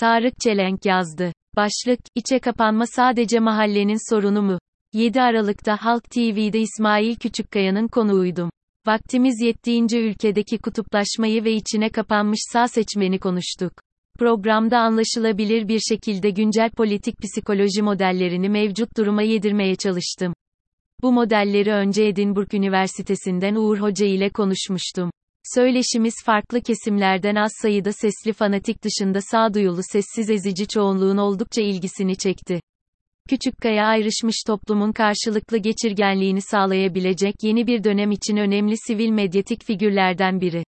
Tarık Çelenk yazdı. Başlık, içe kapanma sadece mahallenin sorunu mu? 7 Aralık'ta Halk TV'de İsmail Küçükkaya'nın konuğuydum. Vaktimiz yettiğince ülkedeki kutuplaşmayı ve içine kapanmış sağ seçmeni konuştuk. Programda anlaşılabilir bir şekilde güncel politik psikoloji modellerini mevcut duruma yedirmeye çalıştım. Bu modelleri önce Edinburgh Üniversitesi'nden Uğur Hoca ile konuşmuştum. Söyleşimiz farklı kesimlerden az sayıda sesli fanatik dışında sağduyulu sessiz ezici çoğunluğun oldukça ilgisini çekti. Küçükkaya ayrışmış toplumun karşılıklı geçirgenliğini sağlayabilecek yeni bir dönem için önemli sivil medyatik figürlerden biri.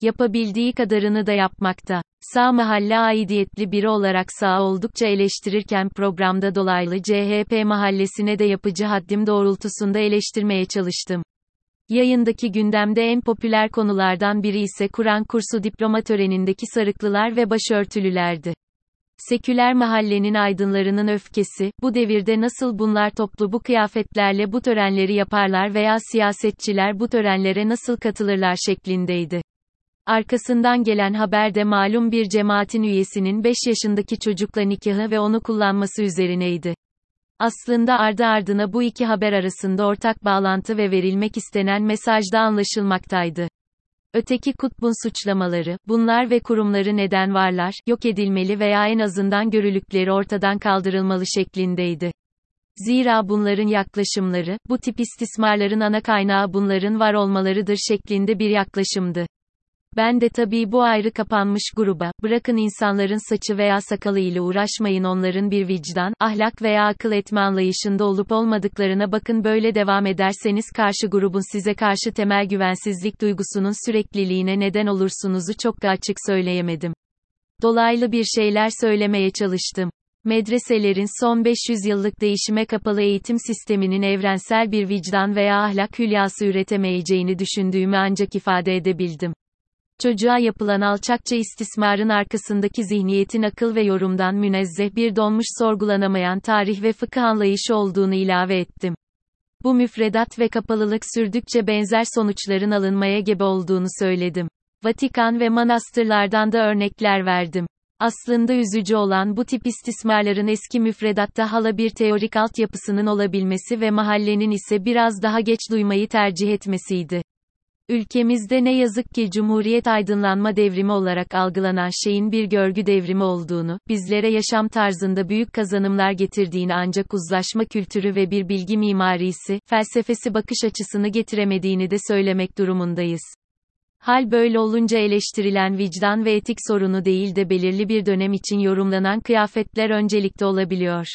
Yapabildiği kadarını da yapmakta. Sağ mahalle aidiyetli biri olarak sağ oldukça eleştirirken programda dolaylı CHP mahallesine de yapıcı haddim doğrultusunda eleştirmeye çalıştım. Yayındaki gündemde en popüler konulardan biri ise Kur'an kursu diploma törenindeki sarıklılar ve başörtülülerdi. Seküler mahallenin aydınlarının öfkesi, bu devirde nasıl bunlar toplu bu kıyafetlerle bu törenleri yaparlar veya siyasetçiler bu törenlere nasıl katılırlar şeklindeydi. Arkasından gelen haberde malum bir cemaatin üyesinin 5 yaşındaki çocukla nikahı ve onu kullanması üzerineydi. Aslında ardı ardına bu iki haber arasında ortak bağlantı ve verilmek istenen mesajda anlaşılmaktaydı. Öteki kutbun suçlamaları, bunlar ve kurumları neden varlar, yok edilmeli veya en azından görülükleri ortadan kaldırılmalı şeklindeydi. Zira bunların yaklaşımları, bu tip istismarların ana kaynağı bunların var olmalarıdır şeklinde bir yaklaşımdı. Ben de tabii bu ayrı kapanmış gruba, bırakın insanların saçı veya sakalı ile uğraşmayın onların bir vicdan, ahlak veya akıl etme anlayışında olup olmadıklarına bakın böyle devam ederseniz karşı grubun size karşı temel güvensizlik duygusunun sürekliliğine neden olursunuzu çok da açık söyleyemedim. Dolaylı bir şeyler söylemeye çalıştım. Medreselerin son 500 yıllık değişime kapalı eğitim sisteminin evrensel bir vicdan veya ahlak hülyası üretemeyeceğini düşündüğümü ancak ifade edebildim. Çocuğa yapılan alçakça istismarın arkasındaki zihniyetin akıl ve yorumdan münezzeh bir donmuş sorgulanamayan tarih ve fıkıh anlayışı olduğunu ilave ettim. Bu müfredat ve kapalılık sürdükçe benzer sonuçların alınmaya gebe olduğunu söyledim. Vatikan ve manastırlardan da örnekler verdim. Aslında üzücü olan bu tip istismarların eski müfredatta hala bir teorik altyapısının olabilmesi ve mahallenin ise biraz daha geç duymayı tercih etmesiydi. Ülkemizde ne yazık ki Cumhuriyet aydınlanma devrimi olarak algılanan şeyin bir görgü devrimi olduğunu, bizlere yaşam tarzında büyük kazanımlar getirdiğini ancak uzlaşma kültürü ve bir bilgi mimarisi, felsefesi bakış açısını getiremediğini de söylemek durumundayız. Hal böyle olunca eleştirilen vicdan ve etik sorunu değil de belirli bir dönem için yorumlanan kıyafetler öncelikte olabiliyor.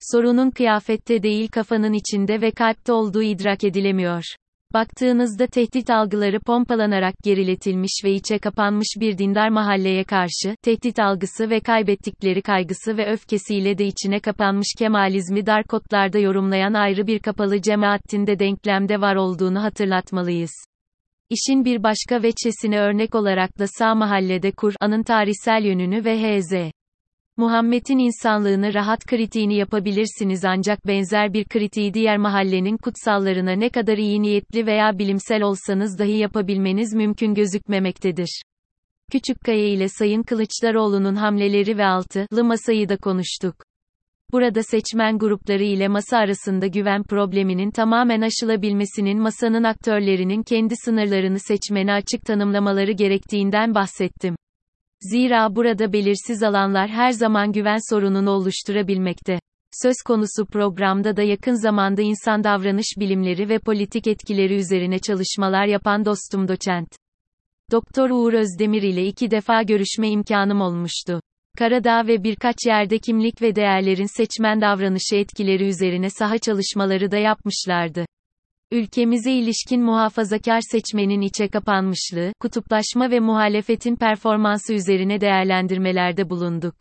Sorunun kıyafette değil kafanın içinde ve kalpte olduğu idrak edilemiyor. Baktığınızda tehdit algıları pompalanarak geriletilmiş ve içe kapanmış bir dindar mahalleye karşı, tehdit algısı ve kaybettikleri kaygısı ve öfkesiyle de içine kapanmış Kemalizmi dar kotlarda yorumlayan ayrı bir kapalı cemaatinde denklemde var olduğunu hatırlatmalıyız. İşin bir başka veçesine örnek olarak da sağ mahallede Kur'an'ın tarihsel yönünü ve H.Z. Muhammed'in insanlığını rahat kritiğini yapabilirsiniz ancak benzer bir kritiği diğer mahallenin kutsallarına ne kadar iyi niyetli veya bilimsel olsanız dahi yapabilmeniz mümkün gözükmemektedir. Küçükkaya ile Sayın Kılıçdaroğlu'nun hamleleri ve altılı masayı da konuştuk. Burada seçmen grupları ile masa arasında güven probleminin tamamen aşılabilmesinin masanın aktörlerinin kendi sınırlarını seçmene açık tanımlamaları gerektiğinden bahsettim. Zira burada belirsiz alanlar her zaman güven sorununu oluşturabilmekte. Söz konusu programda da yakın zamanda insan davranış bilimleri ve politik etkileri üzerine çalışmalar yapan dostum doçent. Doktor Uğur Özdemir ile iki defa görüşme imkanım olmuştu. Karadağ ve birkaç yerde kimlik ve değerlerin seçmen davranışı etkileri üzerine saha çalışmaları da yapmışlardı. Ülkemize ilişkin muhafazakar seçmenin içe kapanmışlığı, kutuplaşma ve muhalefetin performansı üzerine değerlendirmelerde bulunduk.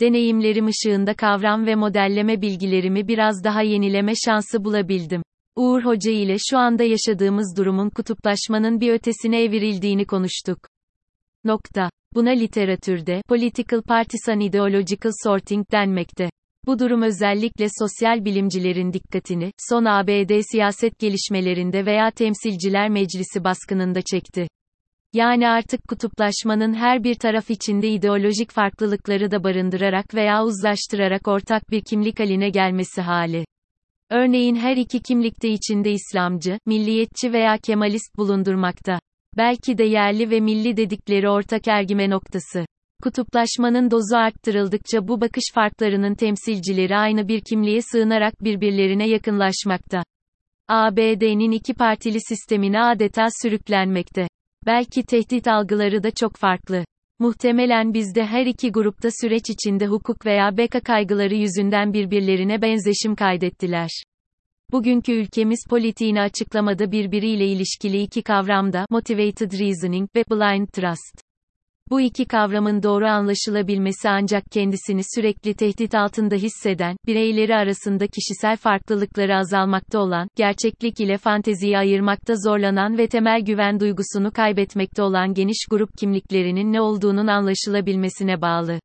Deneyimlerim ışığında kavram ve modelleme bilgilerimi biraz daha yenileme şansı bulabildim. Uğur Hoca ile şu anda yaşadığımız durumun kutuplaşmanın bir ötesine evrildiğini konuştuk. Nokta. Buna literatürde, political partisan ideological sorting denmekte. Bu durum özellikle sosyal bilimcilerin dikkatini, son ABD siyaset gelişmelerinde veya Temsilciler Meclisi baskınında çekti. Yani artık kutuplaşmanın her bir taraf içinde ideolojik farklılıkları da barındırarak veya uzlaştırarak ortak bir kimlik haline gelmesi hali. Örneğin her iki kimlikte içinde İslamcı, milliyetçi veya Kemalist bulundurmakta. Belki de yerli ve milli dedikleri ortak ergime noktası. Kutuplaşmanın dozu arttırıldıkça bu bakış farklarının temsilcileri aynı bir kimliğe sığınarak birbirlerine yakınlaşmakta. ABD'nin iki partili sistemine adeta sürüklenmekte. Belki tehdit algıları da çok farklı. Muhtemelen bizde her iki grupta süreç içinde hukuk veya beka kaygıları yüzünden birbirlerine benzeşim kaydettiler. Bugünkü ülkemiz politiğini açıklamada birbiriyle ilişkili iki kavramda motivated reasoning ve blind trust. Bu iki kavramın doğru anlaşılabilmesi ancak kendisini sürekli tehdit altında hisseden, bireyleri arasında kişisel farklılıkları azalmakta olan, gerçeklik ile fanteziyi ayırmakta zorlanan ve temel güven duygusunu kaybetmekte olan geniş grup kimliklerinin ne olduğunun anlaşılabilmesine bağlı.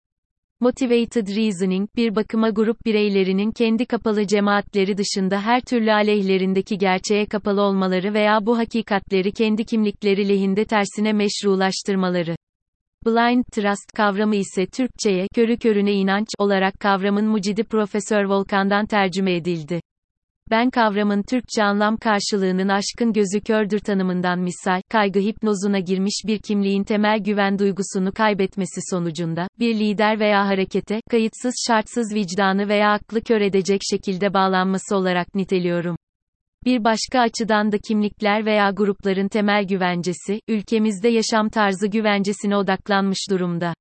Motivated reasoning, bir bakıma grup bireylerinin kendi kapalı cemaatleri dışında her türlü aleyhlerindeki gerçeğe kapalı olmaları veya bu hakikatleri kendi kimlikleri lehinde tersine meşrulaştırmaları. Blind trust kavramı ise Türkçe'ye körü körüne inanç olarak kavramın mucidi Profesör Volkan'dan tercüme edildi. Ben kavramın Türkçe anlam karşılığının aşkın gözü kördür tanımından misal, kaygı hipnozuna girmiş bir kimliğin temel güven duygusunu kaybetmesi sonucunda, bir lider veya harekete, kayıtsız şartsız vicdanı veya aklı kör edecek şekilde bağlanması olarak niteliyorum. Bir başka açıdan da kimlikler veya grupların temel güvencesi, ülkemizde yaşam tarzı güvencesine odaklanmış durumda.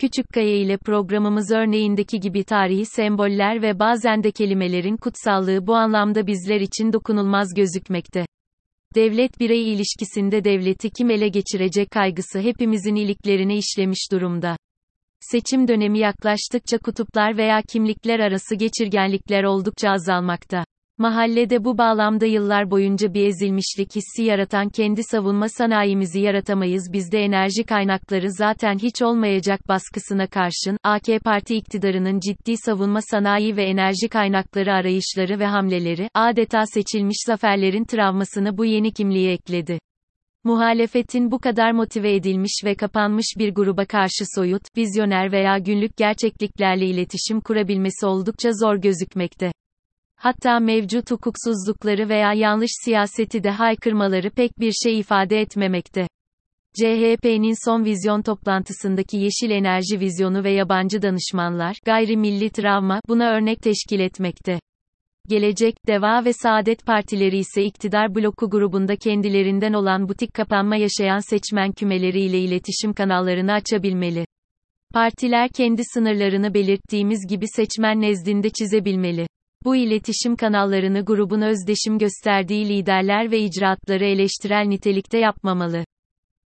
Küçükkaya ile programımız örneğindeki gibi tarihi semboller ve bazen de kelimelerin kutsallığı bu anlamda bizler için dokunulmaz gözükmekte. Devlet-birey ilişkisinde devleti kim ele geçirecek kaygısı hepimizin iliklerine işlemiş durumda. Seçim dönemi yaklaştıkça kutuplar veya kimlikler arası geçirgenlikler oldukça azalmakta. Mahallede bu bağlamda yıllar boyunca bir ezilmişlik hissi yaratan kendi savunma sanayimizi yaratamayız bizde enerji kaynakları zaten hiç olmayacak baskısına karşın, AK Parti iktidarının ciddi savunma sanayi ve enerji kaynakları arayışları ve hamleleri, adeta seçilmiş zaferlerin travmasını bu yeni kimliğe ekledi. Muhalefetin bu kadar motive edilmiş ve kapanmış bir gruba karşı soyut, vizyoner veya günlük gerçekliklerle iletişim kurabilmesi oldukça zor gözükmekte. Hatta mevcut hukuksuzlukları veya yanlış siyaseti de haykırmaları pek bir şey ifade etmemekte. CHP'nin son vizyon toplantısındaki yeşil enerji vizyonu ve yabancı danışmanlar, gayrimilli travma, buna örnek teşkil etmekte. Gelecek, Deva ve Saadet Partileri ise iktidar bloku grubunda kendilerinden olan butik kapanma yaşayan seçmen kümeleriyle iletişim kanallarını açabilmeli. Partiler kendi sınırlarını belirttiğimiz gibi seçmen nezdinde çizebilmeli. Bu iletişim kanallarını grubun özdeşim gösterdiği liderler ve icraatları eleştirel nitelikte yapmamalı.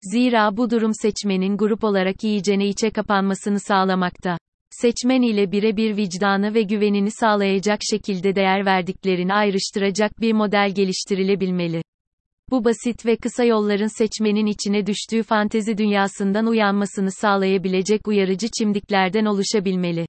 Zira bu durum seçmenin grup olarak iyicene içe kapanmasını sağlamakta. Seçmen ile birebir vicdanı ve güvenini sağlayacak şekilde değer verdiklerini ayrıştıracak bir model geliştirilebilmeli. Bu basit ve kısa yolların seçmenin içine düştüğü fantezi dünyasından uyanmasını sağlayabilecek uyarıcı çimdiklerden oluşabilmeli.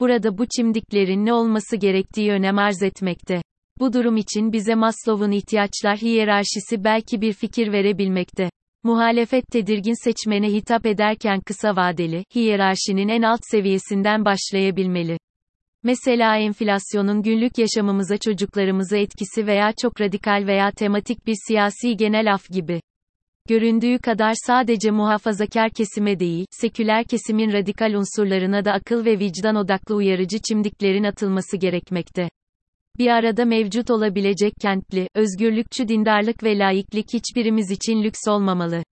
Burada bu çimdiklerin ne olması gerektiği önem arz etmekte. Bu durum için bize Maslow'un ihtiyaçlar hiyerarşisi belki bir fikir verebilmekte. Muhalefet tedirgin seçmene hitap ederken kısa vadeli, hiyerarşinin en alt seviyesinden başlayabilmeli. Mesela enflasyonun günlük yaşamımıza çocuklarımıza etkisi veya çok radikal veya tematik bir siyasi genel af gibi. Göründüğü kadar sadece muhafazakar kesime değil, seküler kesimin radikal unsurlarına da akıl ve vicdan odaklı uyarıcı çimdiklerin atılması gerekmekte. Bir arada mevcut olabilecek kentli, özgürlükçü dindarlık ve laiklik hiçbirimiz için lüks olmamalı.